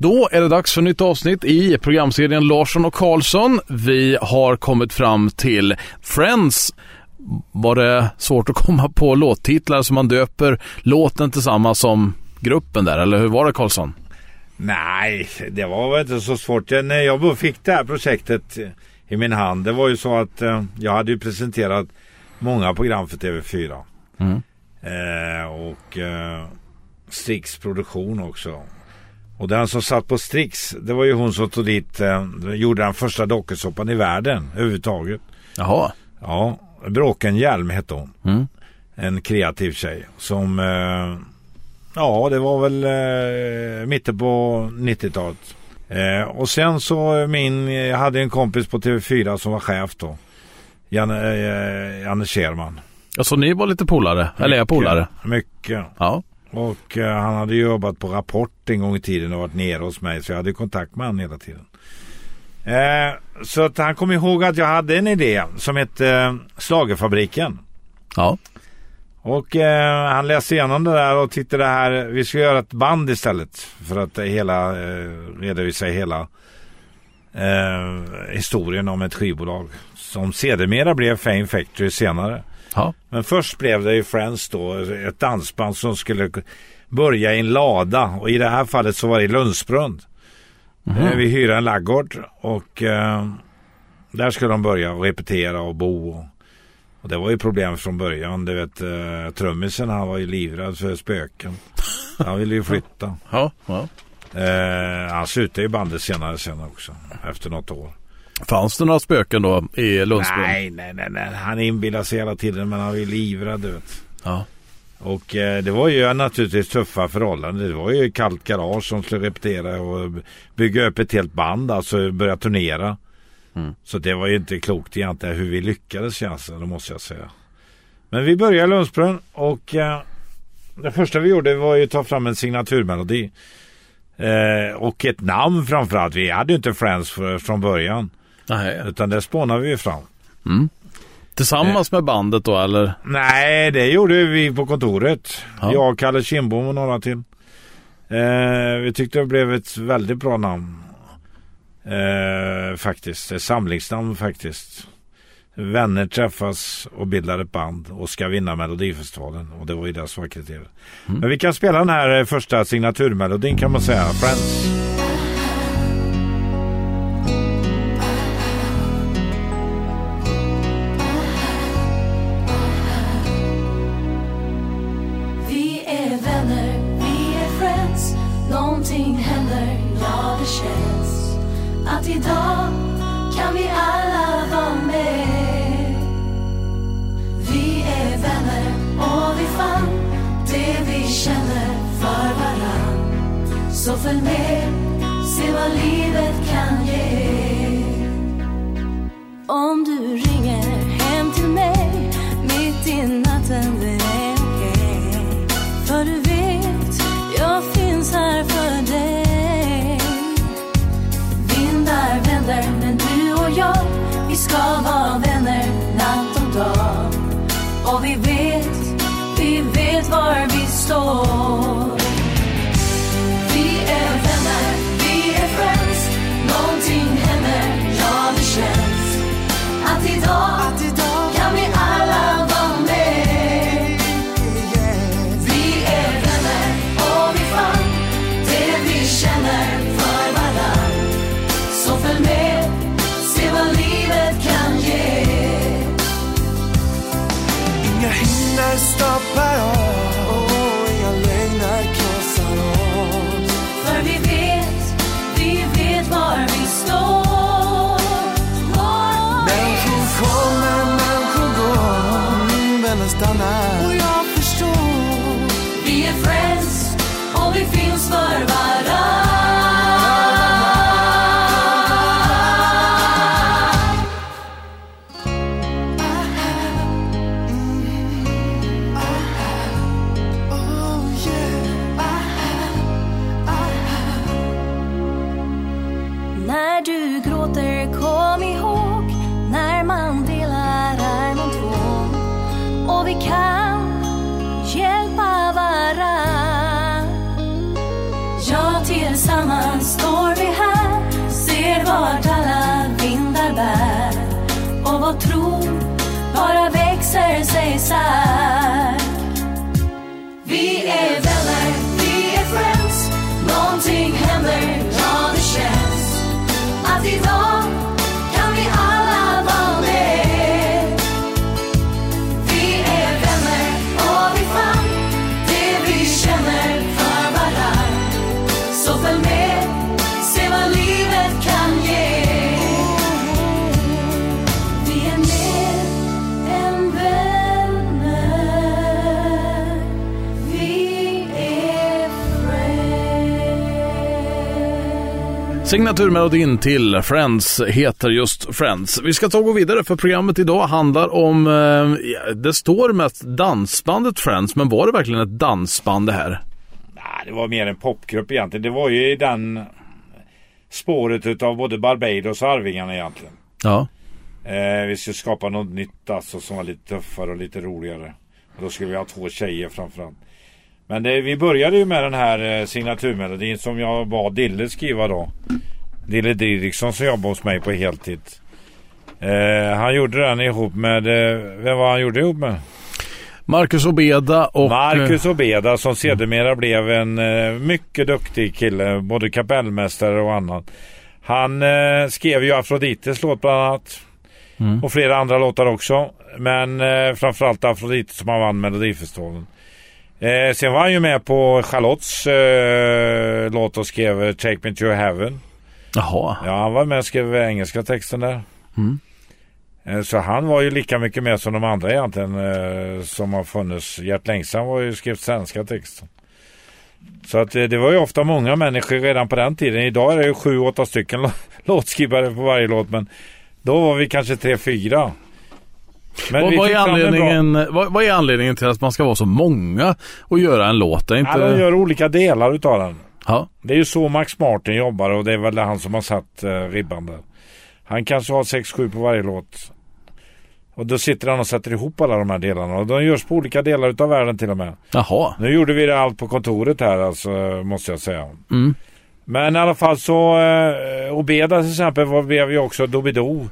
Då är det dags för nytt avsnitt i programserien Larsson och Karlsson. Vi har kommit fram till Friends. Var det svårt att komma på låttitlar som man döper låten tillsammans som gruppen där, eller hur var det Karlsson? Nej, det var väl inte så svårt. När jag fick det här projektet i min hand, det var ju så att eh, jag hade ju presenterat många program för TV4. Mm. Eh, och eh, Strix produktion också. Och den som satt på Strix, det var ju hon som tog dit, eh, gjorde den första dokusåpan i världen överhuvudtaget. Jaha. Ja, Bråken Hjelm hette hon. Mm. En kreativ tjej som, eh, ja det var väl eh, mitten på 90-talet. Eh, och sen så min, jag hade en kompis på TV4 som var chef då. Janne, eh, Janne Scherman. Alltså ni var lite polare? Eller är polare? Mycket. Ja. Och uh, han hade jobbat på Rapport en gång i tiden och varit nere hos mig. Så jag hade kontakt med honom hela tiden. Uh, så att han kom ihåg att jag hade en idé som hette uh, Slagerfabriken. Ja. Och eh, han läste igenom det där och tittade här. Vi ska göra ett band istället. För att hela, eh, redovisa hela eh, historien om ett skivbolag. Som sedermera blev Fame Factory senare. Ja. Men först blev det ju Friends då, ett dansband som skulle börja i en lada och i det här fallet så var det i Lundsbrunn. Mm. Vi hyrde en laggård och eh, där skulle de börja repetera och bo. Och, och, det var ju problem från början. Du vet, eh, trummisen han var ju livrädd för spöken. Han ville ju flytta. ja, ja. Eh, han slutade ju bandet senare sen också, efter något år. Fanns det några spöken då i Lundsbrunn? Nej, nej, nej, nej. Han inbillar sig hela tiden men han är livrädd. Vet. Ja. Och eh, det var ju naturligtvis tuffa förhållanden. Det var ju kallt garage som skulle repetera och bygga upp ett helt band, alltså börja turnera. Mm. Så det var ju inte klokt egentligen hur vi lyckades känns det, måste jag säga. Men vi började i Lundsbrunn och eh, det första vi gjorde var ju att ta fram en signaturmelodi. Eh, och ett namn framförallt. Vi hade ju inte Friends för, från början. Nej. Utan det spånade vi fram. Mm. Tillsammans med bandet då eller? Nej, det gjorde vi på kontoret. Ja. Jag, Kalle Kindbom och några till. Eh, vi tyckte det blev ett väldigt bra namn. Eh, faktiskt. Ett samlingsnamn faktiskt. Vänner träffas och bildar ett band och ska vinna Melodifestivalen. Och det var ju var kriteriet. Mm. Men vi kan spela den här första signaturmelodin kan man säga. Friends. Idag Signaturmelodin till Friends heter just Friends. Vi ska ta och gå vidare för programmet idag handlar om, eh, det står mest dansbandet Friends, men var det verkligen ett dansband det här? Nej, det var mer en popgrupp egentligen. Det var ju i den spåret utav både Barbados och Arvingarna egentligen. Ja. Eh, vi skulle skapa något nytt alltså som var lite tuffare och lite roligare. Och då skulle vi ha två tjejer framförallt. Men det, vi började ju med den här eh, signaturmelodin som jag bad Dille skriva då. Dille Didriksson som jobbar hos mig på heltid. Eh, han gjorde den ihop med, eh, vem var han gjorde ihop med? Marcus Obeda och... Marcus Obeda som sedermera blev en eh, mycket duktig kille. Både kapellmästare och annat. Han eh, skrev ju Afrodites låt bland annat. Mm. Och flera andra låtar också. Men eh, framförallt Afrodite som han vann Melodifestivalen. Eh, sen var han ju med på Charlottes eh, låt och skrev eh, Take Me To Heaven. Jaha. Ja, han var med och skrev engelska texten där. Mm. Eh, Så han var ju lika mycket med som de andra egentligen eh, som har funnits. Gert Längsan var ju skrivit svenska texten. Så att eh, det var ju ofta många människor redan på den tiden. Idag är det ju sju, åtta stycken lå- låtskrivare på varje låt. Men då var vi kanske tre, fyra. Men Vad, vad, är anledningen, vad, vad är anledningen till att man ska vara så många och göra en låt? Inte... Ja, de gör olika delar utav den. Ja. Det är ju så Max Martin jobbar och det är väl han som har satt eh, ribban där. Han kanske har sex sju på varje låt. Och då sitter han och sätter ihop alla de här delarna. Och de görs på olika delar utav världen till och med. Jaha. Nu gjorde vi det allt på kontoret här alltså, måste jag säga. Mm. Men i alla fall så, eh, Obeda till exempel var, blev ju också Dobido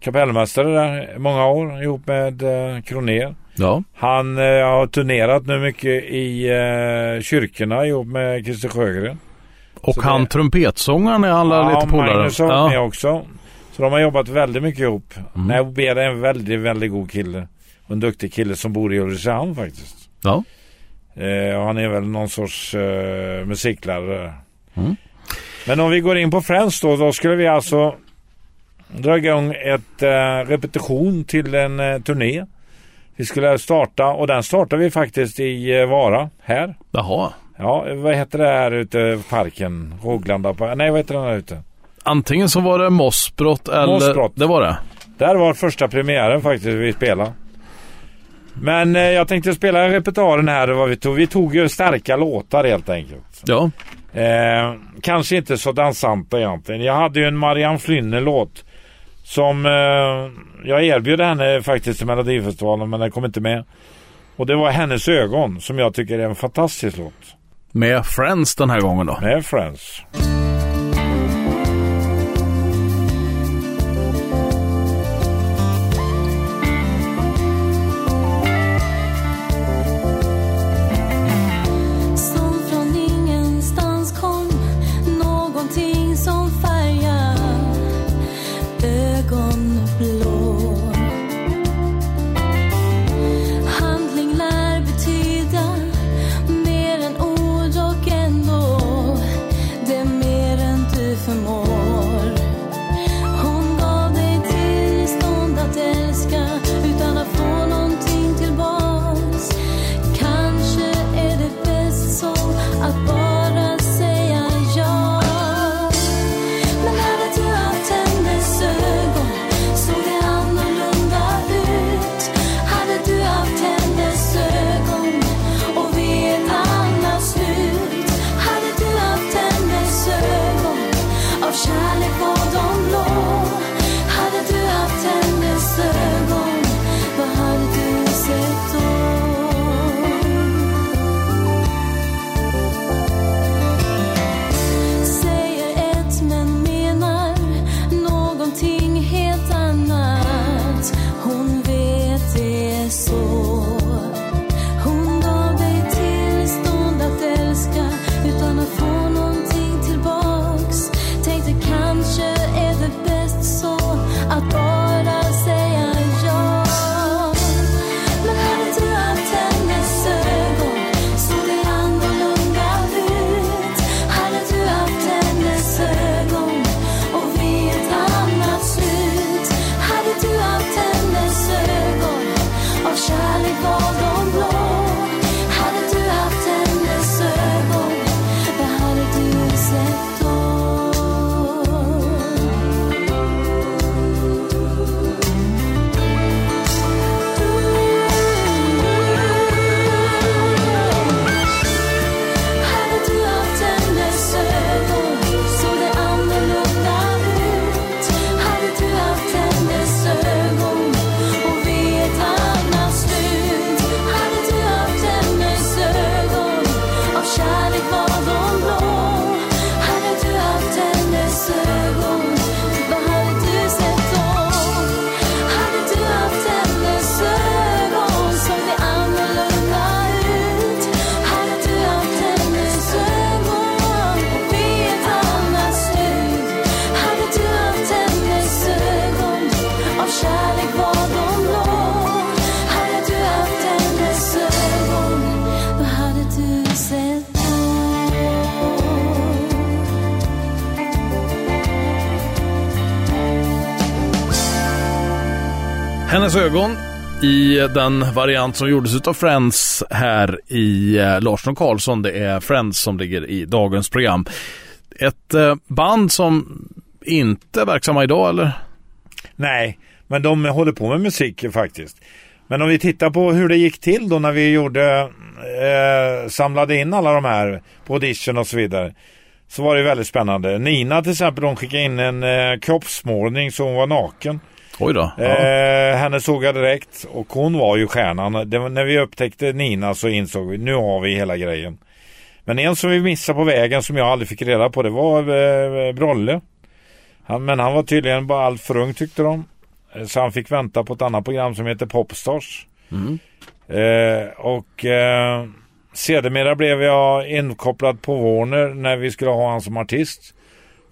kapellmästare där många år ihop med eh, Kroner. Ja. Han eh, har turnerat nu mycket i eh, kyrkorna ihop med Christer Sjögren. Och Så han det- trumpetsångaren är alla ja, lite polare. Magnus har varit med Ja. också. Så de har jobbat väldigt mycket ihop. Mm. Nej, Obeda är en väldigt, väldigt god kille. Och en duktig kille som bor i Ulricehamn faktiskt. Ja. Eh, och han är väl någon sorts eh, musiklärare. Mm. Men om vi går in på Friends då, då skulle vi alltså dra igång ett eh, repetition till en eh, turné. Vi skulle starta och den startar vi faktiskt i eh, Vara här. Jaha. Ja, vad heter det här ute i parken? Råglanda? Nej, vad heter den här ute? Antingen så var det Mossbrott eller... Mossbrott. Det var det. Där var första premiären faktiskt vi spelade. Men eh, jag tänkte spela repertoaren här. Vad vi, tog. vi tog ju starka låtar helt enkelt. Ja. Eh, kanske inte så dansanta egentligen. Jag hade ju en Marianne Flynne-låt. Som eh, jag erbjöd henne faktiskt till Melodifestivalen men den kom inte med. Och det var Hennes ögon som jag tycker är en fantastisk låt. Med Friends den här gången då. Med Friends. kärlek valde i den variant som gjordes av Friends här i eh, Larsson och Karlsson. Det är Friends som ligger i dagens program. Ett eh, band som inte är verksamma idag eller? Nej, men de håller på med musik faktiskt. Men om vi tittar på hur det gick till då när vi gjorde, eh, samlade in alla de här på audition och så vidare. Så var det väldigt spännande. Nina till exempel, hon skickade in en eh, kroppsmålning så hon var naken. Oj då. Ja. Eh, henne såg jag direkt och hon var ju stjärnan. Det, när vi upptäckte Nina så insåg vi, nu har vi hela grejen. Men en som vi missade på vägen som jag aldrig fick reda på det var eh, Brolle. Han, men han var tydligen bara allt för ung tyckte de. Eh, Så han fick vänta på ett annat program som heter Popstars. Mm. Eh, och eh, sedermera blev jag inkopplad på Warner när vi skulle ha han som artist.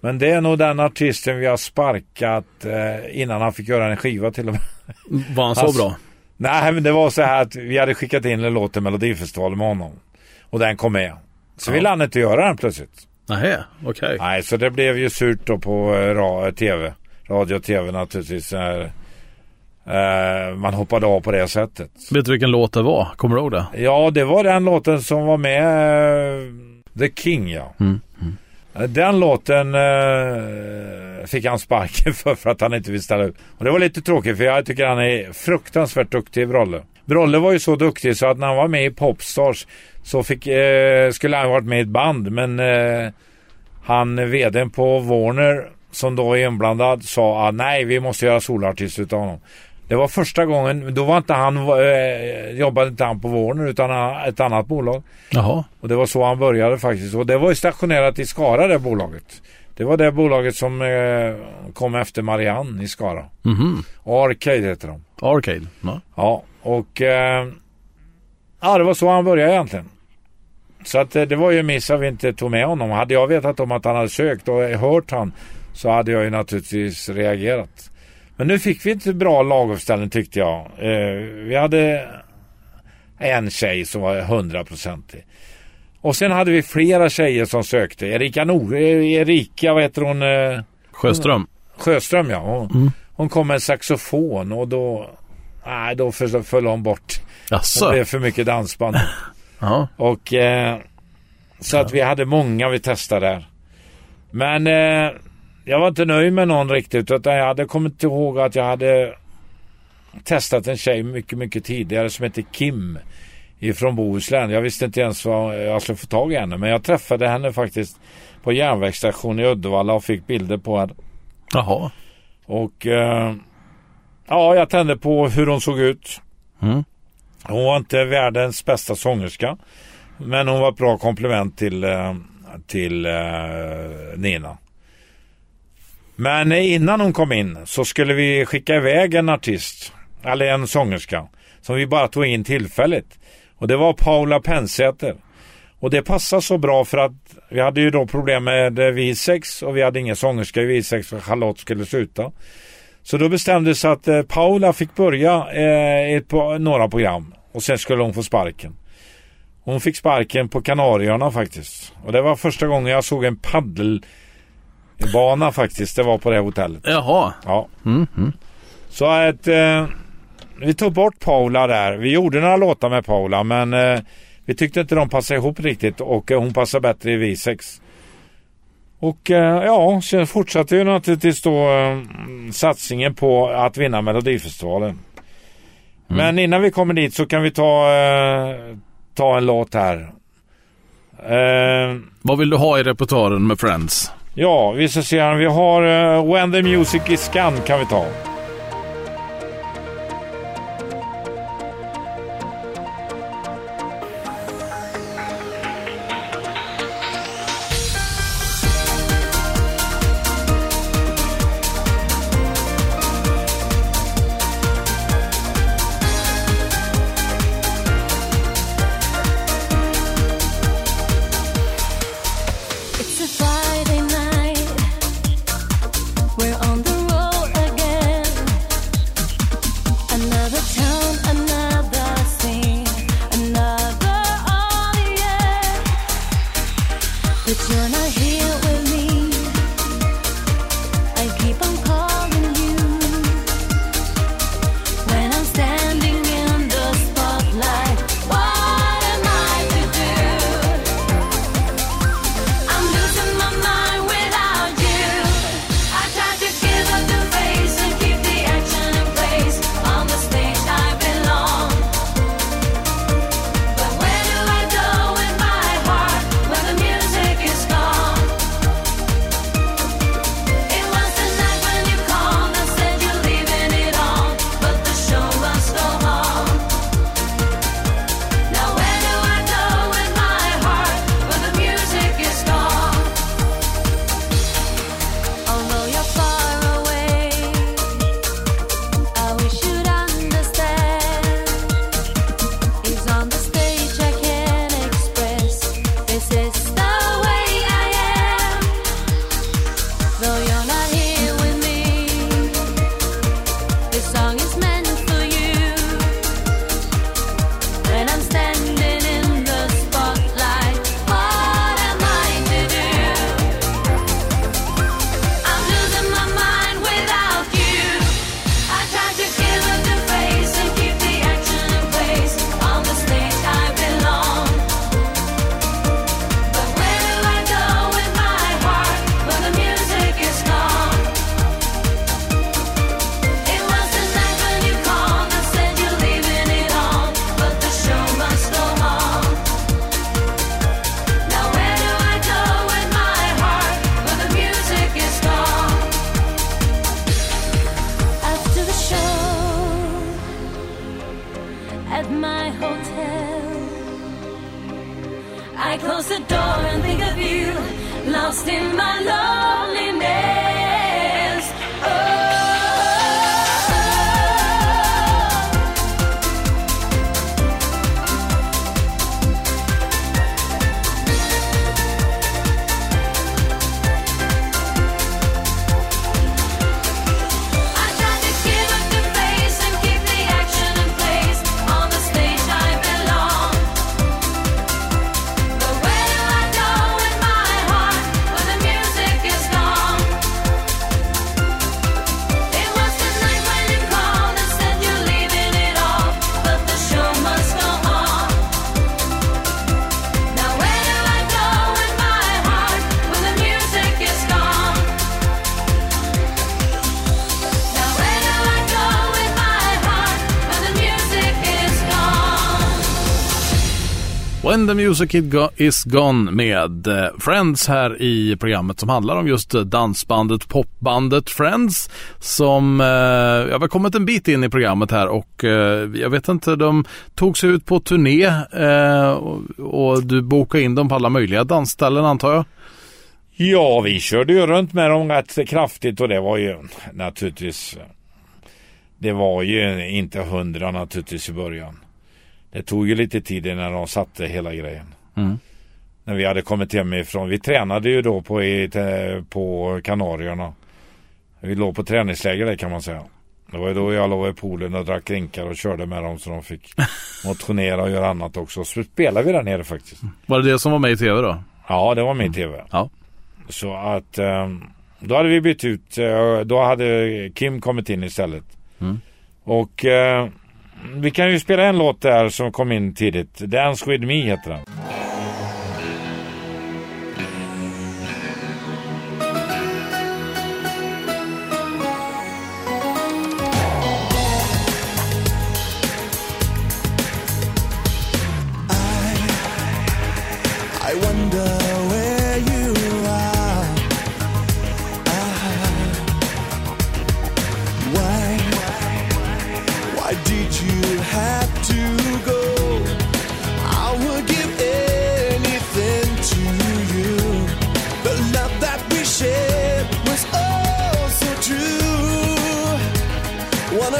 Men det är nog den artisten vi har sparkat eh, innan han fick göra en skiva till och med. Var han så Alltså- bra? Nej men det var så här att vi hade skickat in en låt till Melodifestivalen med honom. Och den kom med. Så Ja. ville han inte göra den plötsligt. Nej, okej. Nej, så det blev ju surt då på eh, ra- tv. Radio och tv naturligtvis. När, eh, man hoppade av på det sättet. Vet du vilken låt det var? Kommer du ihåg det? Ja, det var den låten som var med. eh, The King, ja. Mm. Eh, den låten eh, fick han sparken för, för att han inte vill ställa upp. Och det var lite tråkigt för jag tycker han är fruktansvärt duktig, Brolle. Brolle var ju så duktig så att när han var med i Popstars så fick, eh, skulle han varit med i ett band. Men eh, han, vdn på Warner, som då är inblandad, sa att nej, vi måste göra solartist utav honom. Det var första gången, då var inte han, eh, jobbade inte han på Warner utan ett annat bolag. Jaha. Och det var så han började faktiskt. Och det var ju stationerat i Skara det bolaget. Det var det bolaget som eh, kom efter Marianne i Skara. Mhm. Arcade heter de. Arcade. Ja. Ja, och eh, ja, det var så han började egentligen. Så att eh, det var ju en miss att vi inte tog med honom. Hade jag vetat om att han hade sökt och hört han så hade jag ju naturligtvis reagerat. Men nu fick vi inte bra laguppställning tyckte jag. Eh, vi hade en tjej som var hundraprocentig. Och sen hade vi flera tjejer som sökte. Erika Nor Erika, vad heter hon? Eh, Sjöström. Sjöström ja. Hon, Mm. hon kom med en saxofon och då, nej, då föll hon bort. Det Jaså? blev för mycket dansband. Ja. Och eh, så att vi hade många vi testade där. Men eh, jag var inte nöjd med någon riktigt. Utan jag hade kommit ihåg att jag hade testat en tjej mycket, mycket tidigare som heter Kim ifrån Bohuslän. Jag visste inte ens vad jag skulle få tag i henne. Men jag träffade henne faktiskt på järnvägsstationen i Uddevalla och fick bilder på henne. Jaha. Och eh, ja, jag tände på hur hon såg ut. Mm. Hon var inte världens bästa sångerska. Men hon var ett bra komplement till, eh, till eh, Nina. Men innan hon kom in så skulle vi skicka iväg en artist. Eller en sångerska. Som vi bara tog in tillfälligt. Och det var Paula Pensäter. Och det passade så bra för att vi hade ju då problem med Visex och vi hade ingen sångerska i Visex för Charlotte skulle sluta. Så då bestämdes att eh, Paula fick börja eh, i ett, på, några program och sen skulle hon få sparken. Hon fick sparken på Kanarieöarna faktiskt. Och det var första gången jag såg en paddel paddelbana faktiskt. Det var på det här hotellet. Jaha. Ja. Mm. Mm. Så att eh, vi tog bort Paula där. Vi gjorde några låtar med Paula men eh, vi tyckte inte de passade ihop riktigt och eh, hon passar bättre i V6. Och eh, ja, sen fortsatte ju naturligtvis då eh, satsningen på att vinna Melodifestivalen. Men innan vi kommer dit så kan vi ta, eh, ta en låt här. Vad vill du ha i repertoaren med Friends? Ja, vi ska se här. Vi har uh, When the Music is Gone kan vi ta. When the music is gone med eh, Friends här i programmet som handlar om just eh, dansbandet, popbandet Friends som, eh, jag har kommit en bit in i programmet här och eh, jag vet inte, de tog sig ut på turné eh, och, och, du bokade in dem på alla möjliga dansställen antar jag? Ja, vi körde ju runt med dem rätt kraftigt och det var ju naturligtvis det var ju inte hundra naturligtvis i början. Det tog ju lite tid innan de satte hela grejen. Mm. När vi hade kommit hemifrån. Vi tränade ju då på, på Kanarierna. Vi låg på träningsläger där kan man säga. Det var ju då jag låg i poolen och drack drinkar och körde med dem så de fick motionera och göra annat också. Så spelade vi där nere faktiskt. Var det det som var med i tv då? Ja, det var med i tv. Ja. Så att ehm, då hade vi bytt ut. Eh, då hade Kim kommit in istället. Mm. Och eh, vi kan ju spela en låt där som kom in tidigt. Dance with me heter den.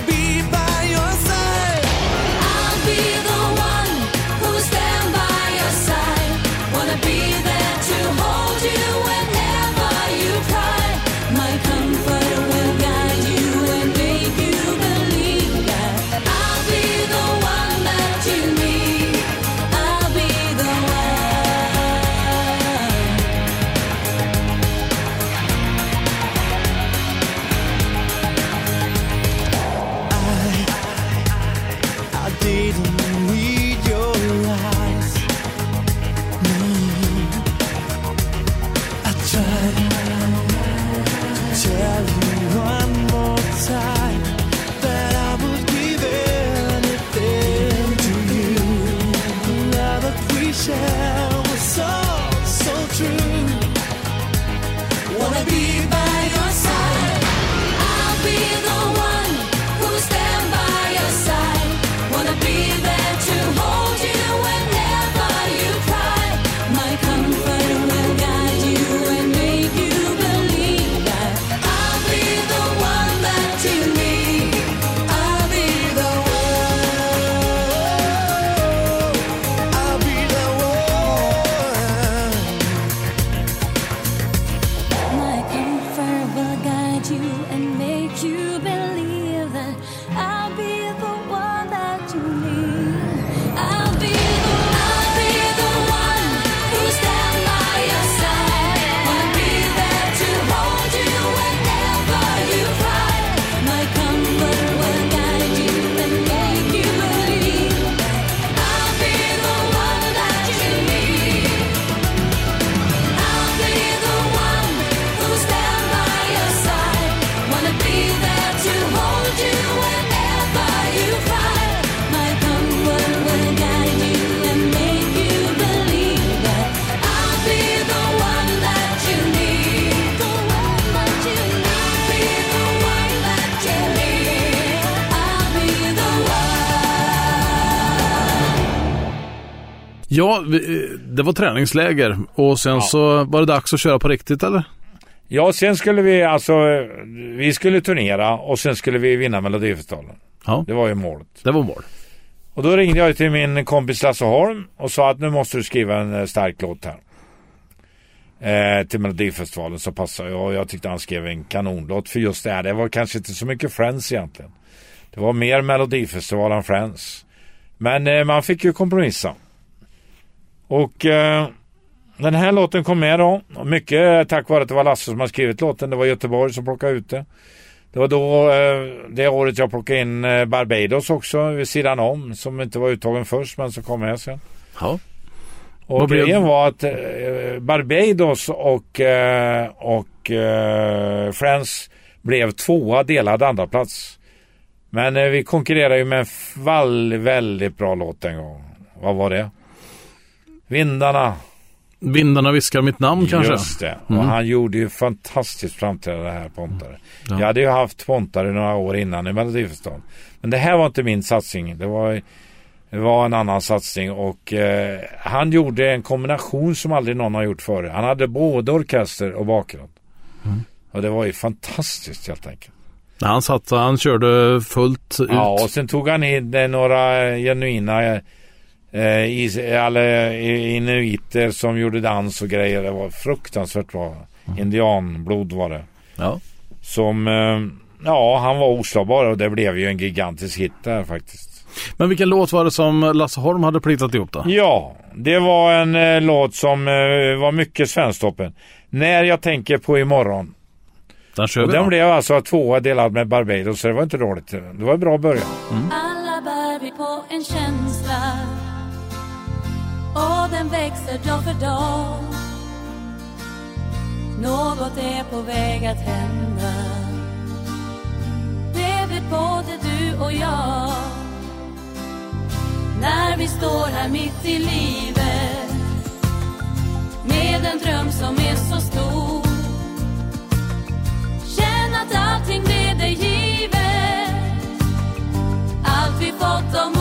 be by Ja, det var träningsläger och sen ja. så var det dags att köra på riktigt eller? Ja, sen skulle vi alltså, vi skulle turnera och sen skulle vi vinna Melodifestivalen. Ja. Det var ju målet. Det var mål. Och då ringde jag till min kompis Lasse Holm och sa att nu måste du skriva en eh, stark låt här. Eh, till Melodifestivalen så passade jag och jag tyckte han skrev en kanonlåt för just det här. Det var kanske inte så mycket Friends egentligen. Det var mer Melodifestivalen än Friends. Men eh, man fick ju kompromissa. Och eh, den här låten kom med då. Mycket tack vare att det var Lasse som har skrivit låten. Det var Göteborg som plockade ut det. Det var då eh, det året jag plockade in eh, Barbados också vid sidan om. Som inte var uttagen först men som kom med sen. Ja. Och Vad grejen var att eh, Barbados och, eh, och eh, Friends blev tvåa delad andra plats. Men eh, vi konkurrerade ju med en väldigt bra låt en gång. Vad var det? Vindarna. Vindarna viskar mitt namn kanske? Just det. Mm. Och han gjorde ju fantastiskt framträdande här Pontare. Ja. Jag hade ju haft Pontare några år innan i Melodifestivalen. Men det här var inte min satsning. Det var, det var en annan satsning och eh, han gjorde en kombination som aldrig någon har gjort förr. Han hade både orkester och bakgrund. Mm. Och det var ju fantastiskt helt enkelt. Han satt, han körde fullt ut. Ja, och sen tog han in eh, några genuina eh, eller, eh, inuiter som gjorde dans och grejer. Det var fruktansvärt bra. Indianblod var det. Ja. Som, eh, ja, han var oslagbar och det blev ju en gigantisk hit där faktiskt. Men vilken låt var det som Lasse Holm hade plitat ihop då? Ja, det var en eh, låt som eh, var mycket Svensktoppen. När jag tänker på imorgon. Den kör Och vi den då. blev alltså tvåa delad med Barbados så det var inte dåligt. Det var en bra början. Alla bär vi på en känsla och den växer dag för dag. Något är på väg att hända. Det vet både du och jag. När vi står här mitt i livet med en dröm som är så stor. Känn att allting blev dig givet allt vi fått av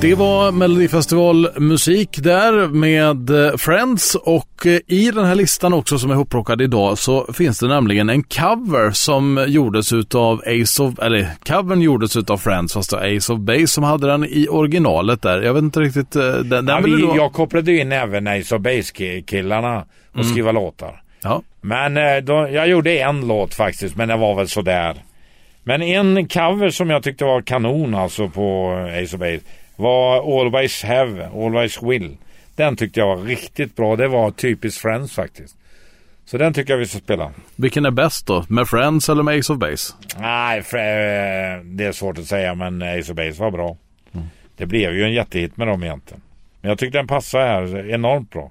Det var Melodifestivalmusik där med eh, Friends och eh, i den här listan också som är hopplockad idag så finns det nämligen en cover som gjordes utav Ace of, eller covern gjordes utav Friends fast Ace of Base som hade den i originalet där. Jag vet inte riktigt, eh, den, den Ja, vi, då... jag kopplade in även Ace of Base-killarna och skriva låtar. Ja. Men då, jag gjorde en låt faktiskt, men det var väl sådär. Men en cover som jag tyckte var kanon alltså på Ace of Base var Always Have, Always Will. Den tyckte jag var riktigt bra. Det var typiskt Friends faktiskt. Så den tycker jag vi ska spela. Vilken är bäst då? Med Friends eller med Ace of Base? Nej, eh, det är svårt att säga men Ace of Base var bra. Det blev ju en jättehit med dem egentligen. Men jag tyckte den passade här enormt bra.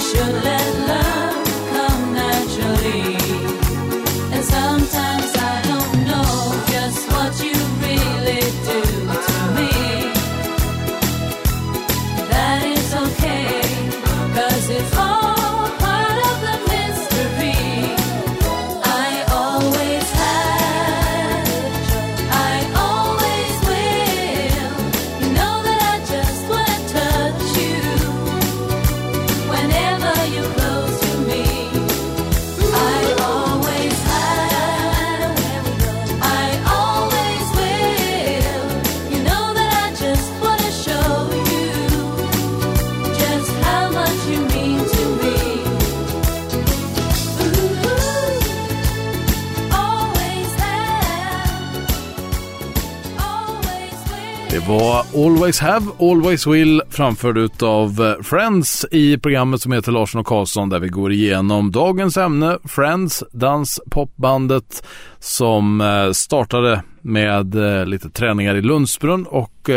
绚烂 Always Have, Always Will framförd utav eh, Friends i programmet som heter Larsson och Karlsson där vi går igenom dagens ämne Friends, danspopbandet som eh, startade med eh, lite träningar i Lundsbrunn och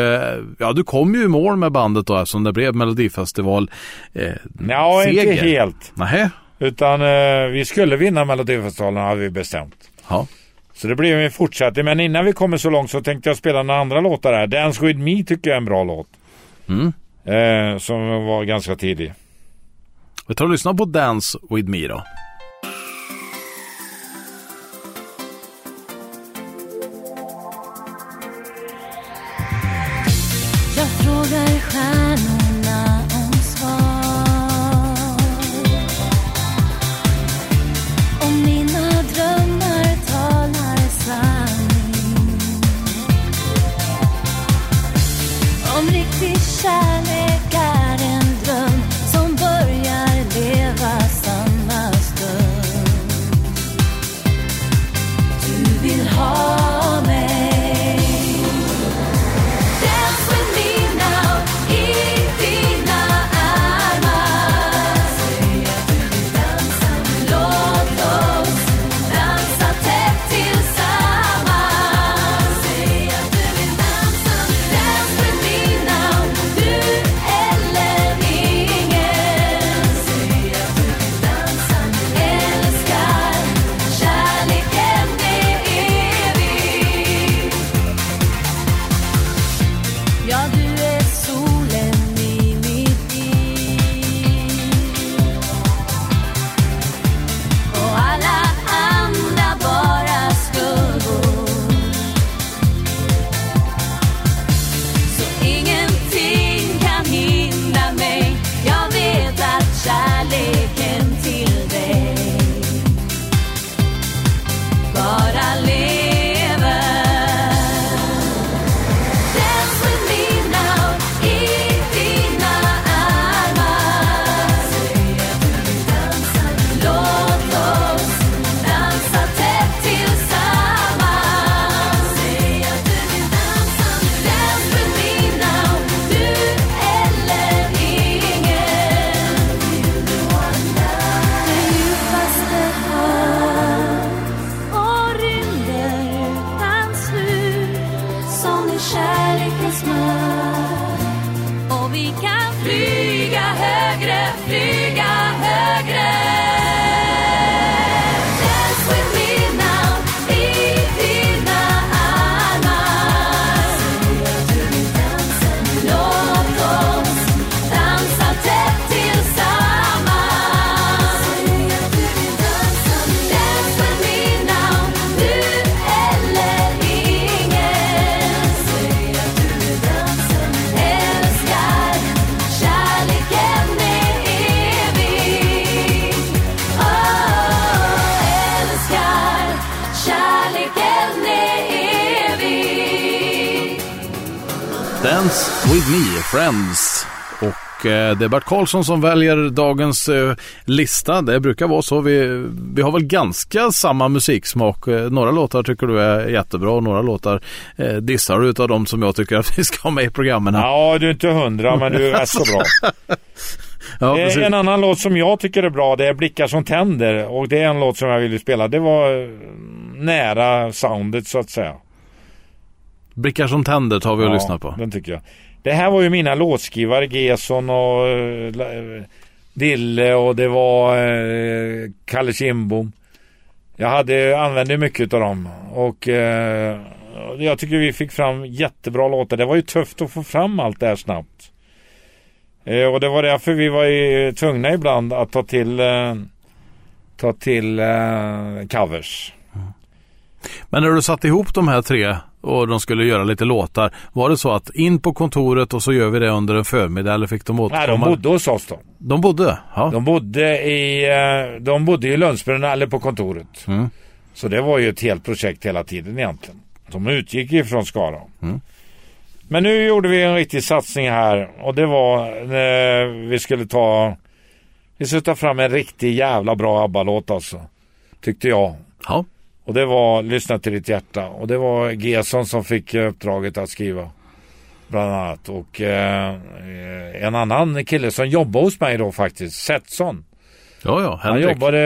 ja, du kom ju i mål med bandet då eftersom det blev Melodifestival eh, Ja, seger. inte helt. Nähä. Utan eh, vi skulle vinna Melodifestivalen hade vi bestämt. Ja. Så det blev en fortsättning. Men innan vi kommer så långt så tänkte jag spela några andra låtar här. Dance with me tycker jag är en bra låt. Mm. Eh, som var ganska tidig. Vi tar och lyssnar på Dance with me då. Och eh, det är Bert Karlsson som väljer dagens eh, lista. Det brukar vara så. Vi, vi har väl ganska samma musiksmak. Eh, några låtar tycker du är jättebra och några låtar dissar du utav de som jag tycker att vi ska ha med i programmen. här. Ja, du är inte hundra men du är rätt så bra. Ja, en annan låt som jag tycker är bra det är Blickar som tänder och det är en låt som jag ville spela. Det var eh, nära soundet så att säga. Blickar som tänder tar vi och Ja, lyssnar på. Den tycker jag. Det här var ju mina låtskrivare Gesson och eh, Dille och det var eh, Kalle Kindbom. Jag hade, använde mycket av dem och eh, jag tycker vi fick fram jättebra låtar. Det var ju tufft att få fram allt det här snabbt. Eh, och det var därför vi var ju tvungna ibland att ta till eh, ta till eh, covers. Men när du satte ihop de här tre och de skulle göra lite låtar. Var det så att in på kontoret och så gör vi det under en förmiddag eller fick de återkomma? Nej, de bodde hos oss då. De bodde? Ja. De bodde i, eh, de bodde i Lundsbrunn eller på kontoret. Mm. Så det var ju ett helt projekt hela tiden egentligen. De utgick ifrån Skara. Mm. Men nu gjorde vi en riktig satsning här och det var när vi skulle ta vi skulle ta fram en riktig jävla bra ABBA-låt alltså. Tyckte jag. ja. Och det var Lyssna till ditt hjärta. Och det var Gesson som fick uppdraget att skriva. Bland annat. Och eh, en annan kille som jobbade hos mig då faktiskt, Setson. Ja, ja, Han Henrik. jobbade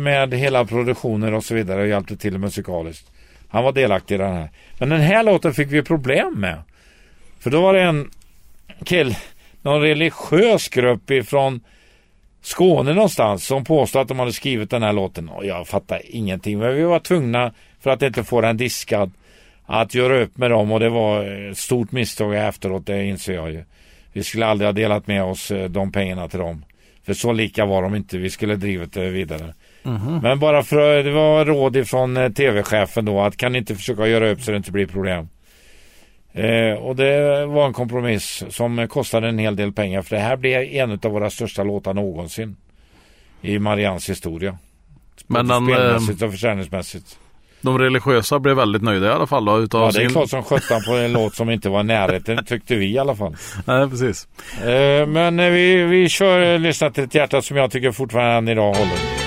med hela produktionen och så vidare och hjälpte till musikaliskt. Han var delaktig i den här. Men den här låten fick vi problem med. För då var det en kill, någon religiös grupp ifrån Skåne någonstans som påstod att de hade skrivit den här låten. Och jag fattar ingenting. Men vi var tvungna, för att inte få den diskad, att göra upp med dem och det var ett stort misstag efteråt, det inser jag ju. Vi skulle aldrig ha delat med oss eh, de pengarna till dem. För så lika var de inte. Vi skulle drivit det vidare. Men bara för det var råd ifrån eh, tv-chefen då att kan ni inte försöka göra upp så det inte blir problem. Eh, och det var en kompromiss som kostade en hel del pengar för det här blev en av våra största låtar någonsin. I Marians historia. Men den, eh, Spelmässigt och försäljningsmässigt. de religiösa blev väldigt nöjda i alla fall då, utav Ja det är sin... klart som sjutton på en låt som inte var i närheten tyckte vi i alla fall. Nej, precis. Eh, men eh, vi, vi kör eh, Lyssna till ett hjärta som jag tycker fortfarande än idag håller.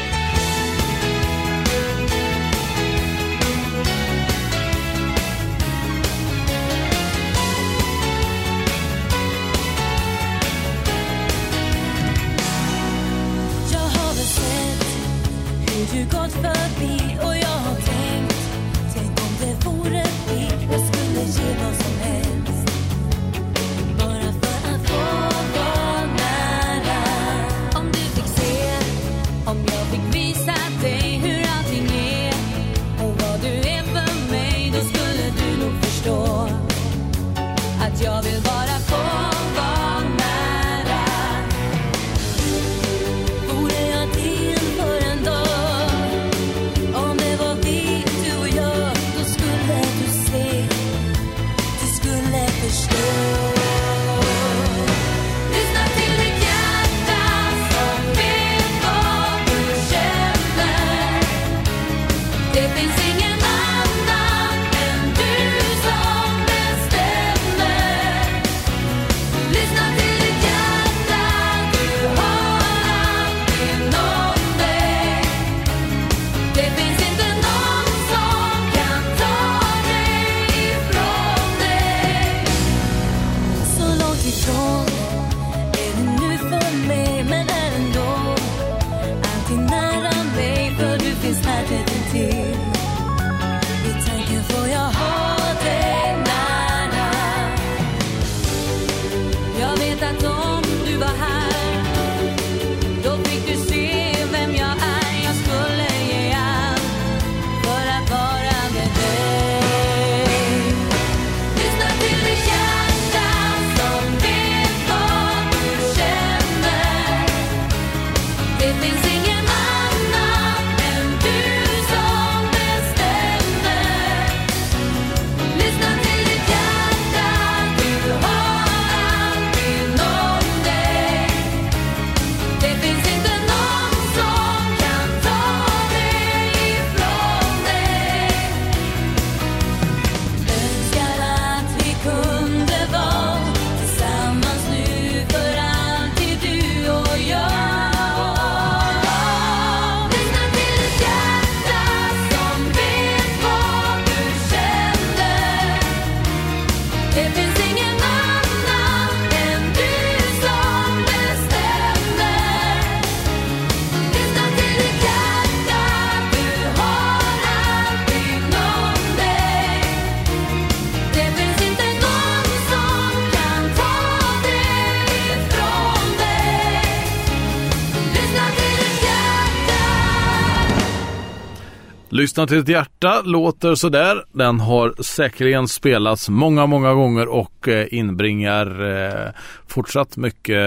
Lyssna till ditt hjärta låter sådär. Den har säkerligen spelats många, många gånger och eh, inbringar eh, fortsatt mycket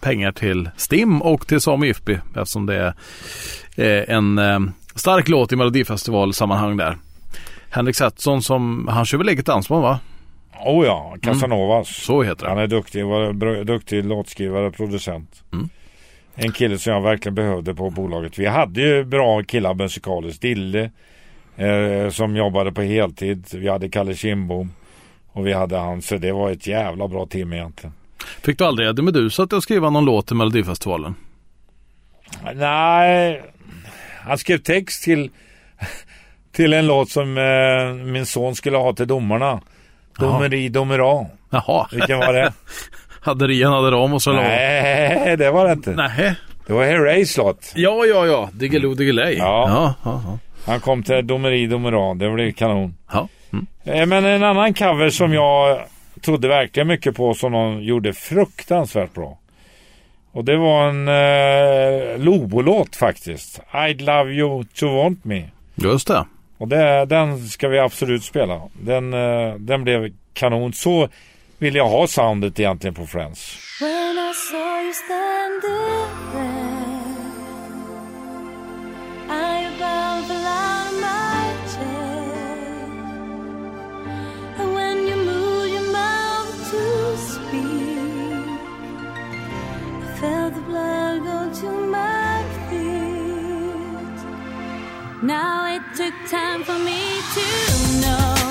pengar till STIM och till Sami IFPI eftersom det är eh, en eh, stark låt i Melodifestivalsammanhang där. Henrik Setson som, han kör väl eget dansband va? Oh ja, Casanovas. Så heter Han det. är duktig, var duktig låtskrivare, producent. Mm. En kille som jag verkligen behövde på bolaget. Vi hade ju bra killar musikaliskt. Dille eh, som jobbade på heltid. Vi hade Kalle Kindbom. Och vi hade han. Så det var ett jävla bra team egentligen. Fick du aldrig Eddie Meduza att skriva någon låt till Melodifestivalen? Nej, han skrev text till, till en låt som eh, min son skulle ha till domarna. Domeri, domera. Jaha, Vilken var det? hade Rian hade eller vad? Nej, det var det inte. Nej. Det var Herreys låt. Ja, ja, ja. Diggiloo Diggiley. Ja. Ja, ja, ja. Han kom till Domeri Domera. Det blev kanon. ja. Mm. Eh, Men en annan cover som jag trodde verkligen mycket på som de gjorde fruktansvärt bra. Och det var en eh, Lobo-låt faktiskt. I'd love you to want me. Just det. Och det, den ska vi absolut spela. Den, eh, den blev kanon. Så vill jag ha soundet egentligen på Friends. When I saw you standing there, I of my chair. And when you moved your mouth to speak, I felt the blood go to my feet. Now it took time for me to know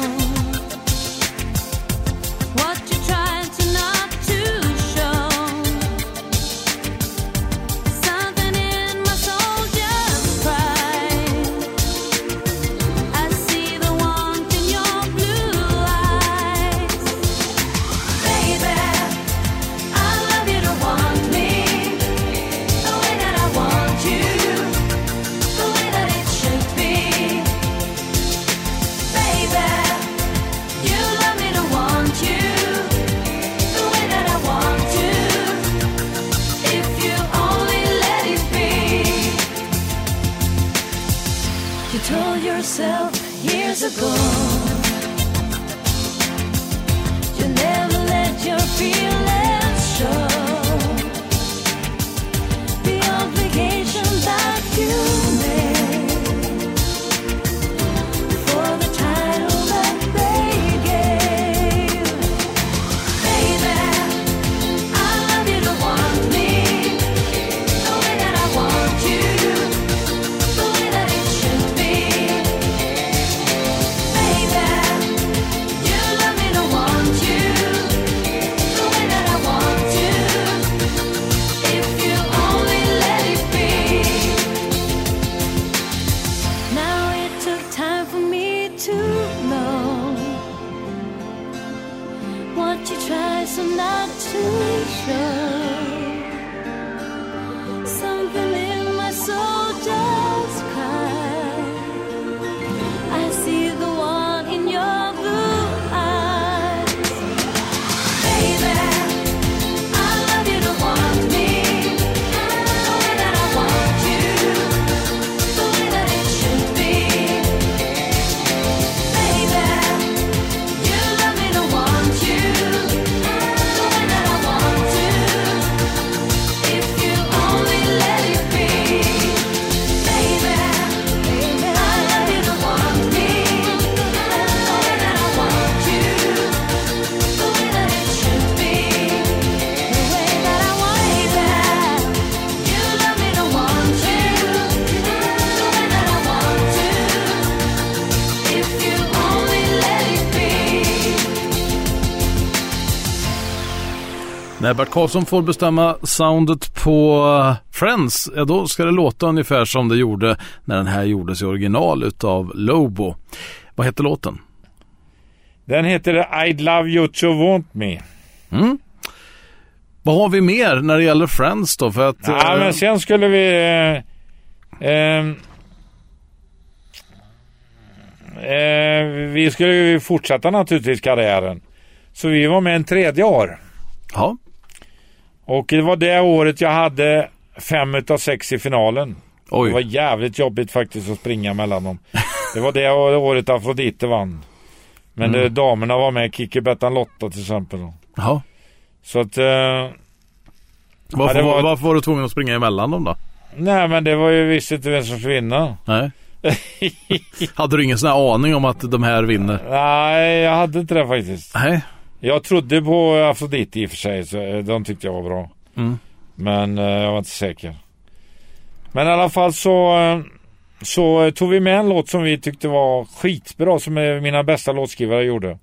yourself years ago. You never let your feelings När Bert Karlsson får bestämma soundet på eh, Friends, ja, då ska det låta ungefär som det gjorde när den här gjordes i original utav Lobo. Vad heter låten? Den heter I'd love you to want me. Vad har vi mer när det gäller Friends då? För att, Ja, eh, men sen skulle vi... Eh, ehm, eh, vi skulle ju fortsätta naturligtvis karriären. Så vi var med en tredje år. ja, Och det var det året jag hade fem utav sex i finalen. oj. Det var jävligt jobbigt faktiskt att springa mellan dem. Det var det året Afrodite vann. Men Mm. det, damerna var med, Kikki, Bettan, Lotta till exempel. då. Ja. Så att... Eh, Varför, det var- varför var du tvungen att springa emellan dem då? nej men det var ju visst inte vem som skulle vinna. Nej. Hade du ingen sån här aning om att de här vinner? Nej, jag hade inte det faktiskt. Nej. Jag trodde på Afrodite i och för sig, så eh, de tyckte jag var bra. Mm. Men eh, jag var inte säker. Men i alla fall så, eh, så eh, tog vi med en låt som vi tyckte var skitbra, som mina bästa låtskrivare gjorde.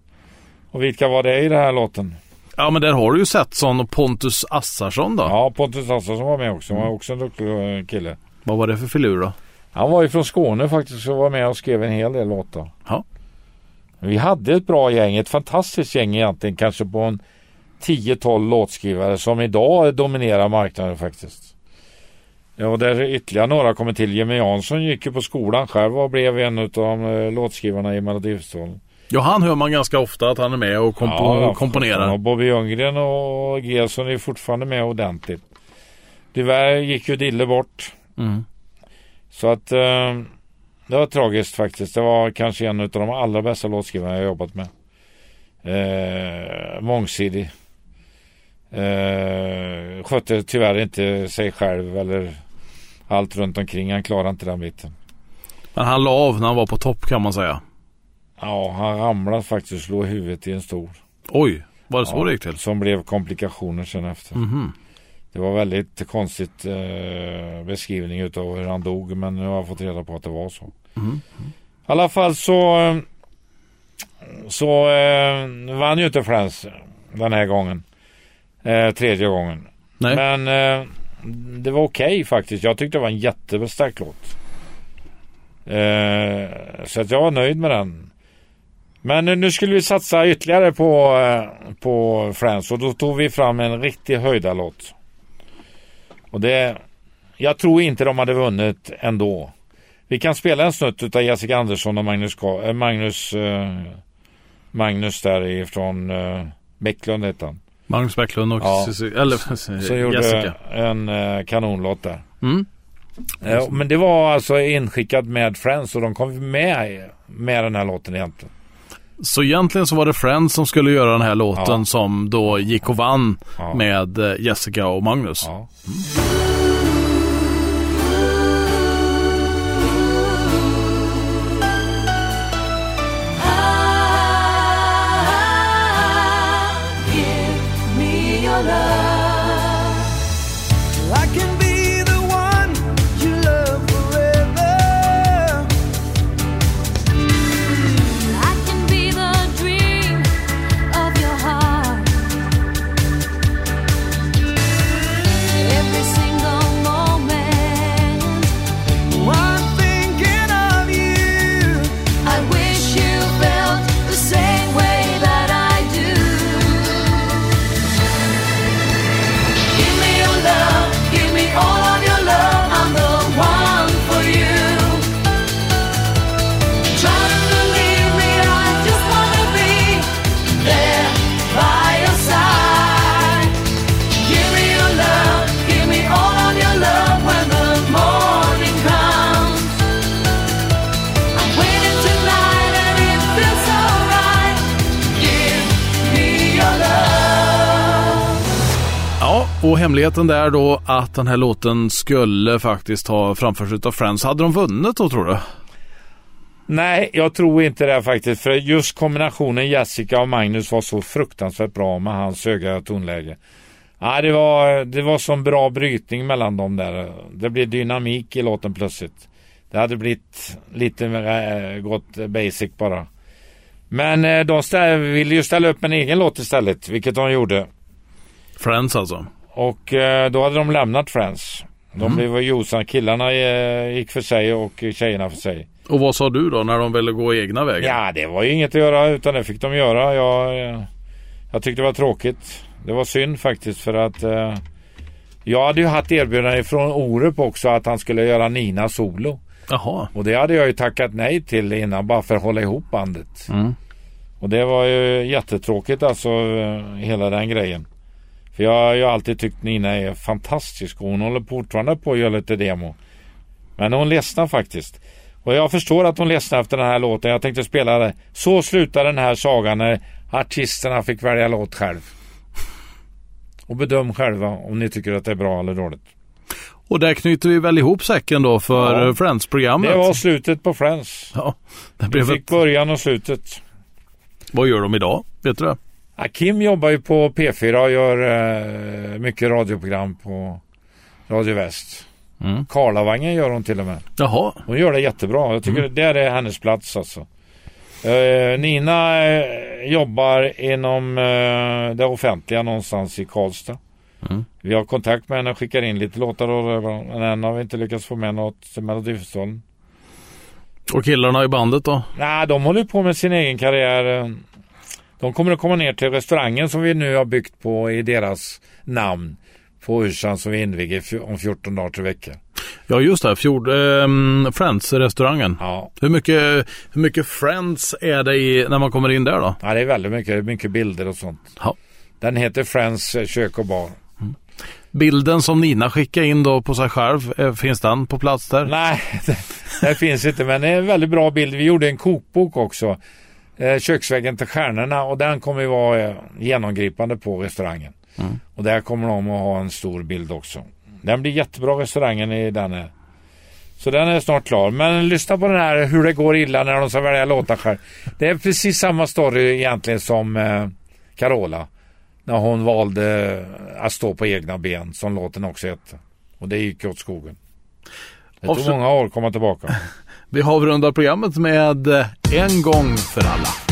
Och vilka var det i den här låten? Ja men där har du ju sett sån och Pontus Assarsson då. Ja, Pontus Assarsson var med också. Han var också en duktig kille. Vad var det för filur då? Han var ju från Skåne faktiskt och var med och skrev en hel del låtar. Ja. Vi hade ett bra gäng, ett fantastiskt gäng egentligen, kanske på en 10-12 låtskrivare som idag dominerar marknaden faktiskt. Ja, och där ytterligare några kommer till. Jimmy Jansson gick ju på skolan själv och blev en av eh, låtskrivarna i Melodifestivalen. Ja, han hör man ganska ofta att han är med och kompo- Ja, komponerar. Och Bobby Ljunggren och Gelson är fortfarande med ordentligt. Tyvärr gick ju Dille bort. Mm. Så att eh, det var tragiskt faktiskt. Det var kanske en av de allra bästa låtskrivarna jag jobbat med. Eh, mångsidig. Eh, skötte tyvärr inte sig själv eller allt runt omkring. Han klarade inte den biten. Men han la av när han var på topp kan man säga. Ja, han ramlade faktiskt och slog huvudet i en stol. Oj, var det så Ja, det gick till? Som blev komplikationer sen efter. Mhm. Det var väldigt konstigt eh, beskrivning utav hur han dog. Men nu har jag fått reda på att det var så. Mhm. I alla fall så så eh, vann ju inte Friends den här gången. Eh, tredje gången. Nej. Men eh, det var okej faktiskt. Jag tyckte det var en jättestark låt. Eh, så att jag var nöjd med den. Men nu skulle vi satsa ytterligare på, eh, på Friends och då tog vi fram en riktig höjdarlåt. Och det... Jag tror inte de hade vunnit ändå. Vi kan spela en snutt utav Jessica Andersson och Magnus, eh, Magnus, eh, Magnus där ifrån eh, Bäcklund hette han. Magnus Bäcklund och Ja. Eller Så gjorde Jessica. en kanonlåt där. Mm. Men det var alltså inskickat med Friends och de kom med med den här låten egentligen. Så egentligen så var det Friends som skulle göra den här låten Ja. som då gick och vann Ja. med eh, Jessica och Magnus. Ja. Ah, och hemligheten där då att den här låten skulle faktiskt ha framförts utav Friends. Hade de vunnit då tror du? Nej, jag tror inte det faktiskt. För just kombinationen Jessica och Magnus var så fruktansvärt bra med hans höga tonläge. Ja, det var, det var som bra brytning mellan dem där. Det blev dynamik i låten plötsligt. Det hade blivit lite mer äh, gått basic bara. Men eh, de ville ju ställa upp en egen låt istället, vilket de gjorde. Friends alltså. Och eh, då hade de lämnat Friends. De blev Jossan, killarna eh, gick för sig och tjejerna för sig. Och vad sa du då när de ville gå egna vägar? Ja, det var ju inget att göra utan det fick de göra. Jag, eh, jag tyckte det var tråkigt. Det var synd faktiskt för att eh, jag hade ju haft erbjudande från Orup också att han skulle göra Nina solo. Jaha. Och det hade jag ju tackat nej till innan bara för att hålla ihop bandet. Mm. Och det var ju jättetråkigt alltså hela den grejen. För jag har ju alltid tyckt Nina är fantastisk och hon håller fortfarande på att göra lite demo. Men hon ledsnar faktiskt. Och jag förstår att hon ledsnar efter den här låten. Jag tänkte spela det. Så slutar den här sagan när artisterna fick välja låt själv. Och bedöm själva om ni tycker att det är bra eller dåligt. Och där knyter vi väl ihop säcken då för Ja. Friends-programmet. Det var slutet på Friends. Ja, det Vi blev fick ett... början och slutet. Vad gör de idag? Vet du det? Kim jobbar ju på P4 och gör eh, mycket radioprogram på Radio Väst. Mm. Karlavangen gör hon till och med. Jaha. Hon gör det jättebra. Jag tycker det där är hennes plats alltså. Eh, Nina eh, jobbar inom eh, det offentliga någonstans i Karlstad. Mm. Vi har kontakt med henne och skickar in lite låtar och men än har vi inte lyckats få med något till Melodifestivalen. Och killarna i bandet då? Nej, de håller på med sin egen karriär. De kommer att komma ner till restaurangen som vi nu har byggt på i deras namn. På Ursan som vi inviger om 14 dagar till veckor. Ja just det, Fjord, ehm, Friends-restaurangen. Ja. Hur, mycket, hur mycket Friends är det i, när man kommer in där då? ja, det är väldigt mycket, mycket bilder och sånt. Ja. Den heter Friends eh, kök och bar. Bilden som Nina skickade in då på sig själv, eh, finns den på plats där? Nej, det, det finns inte men det är en väldigt bra bild. Vi gjorde en kokbok också. Eh, köksväggen till stjärnorna och den kommer ju vara eh, genomgripande på restaurangen. Och där kommer de att ha en stor bild också. Den blir jättebra restaurangen i den här. Så den är snart klar. Men lyssna på den här hur det går illa när de ska välja låtar själv. Det är precis samma story egentligen som eh, Carola. När hon valde att stå på egna ben som låten också hette. Och det gick åt skogen. Det tog många år att komma tillbaka. Vi avrundar programmet med eh, En gång för alla.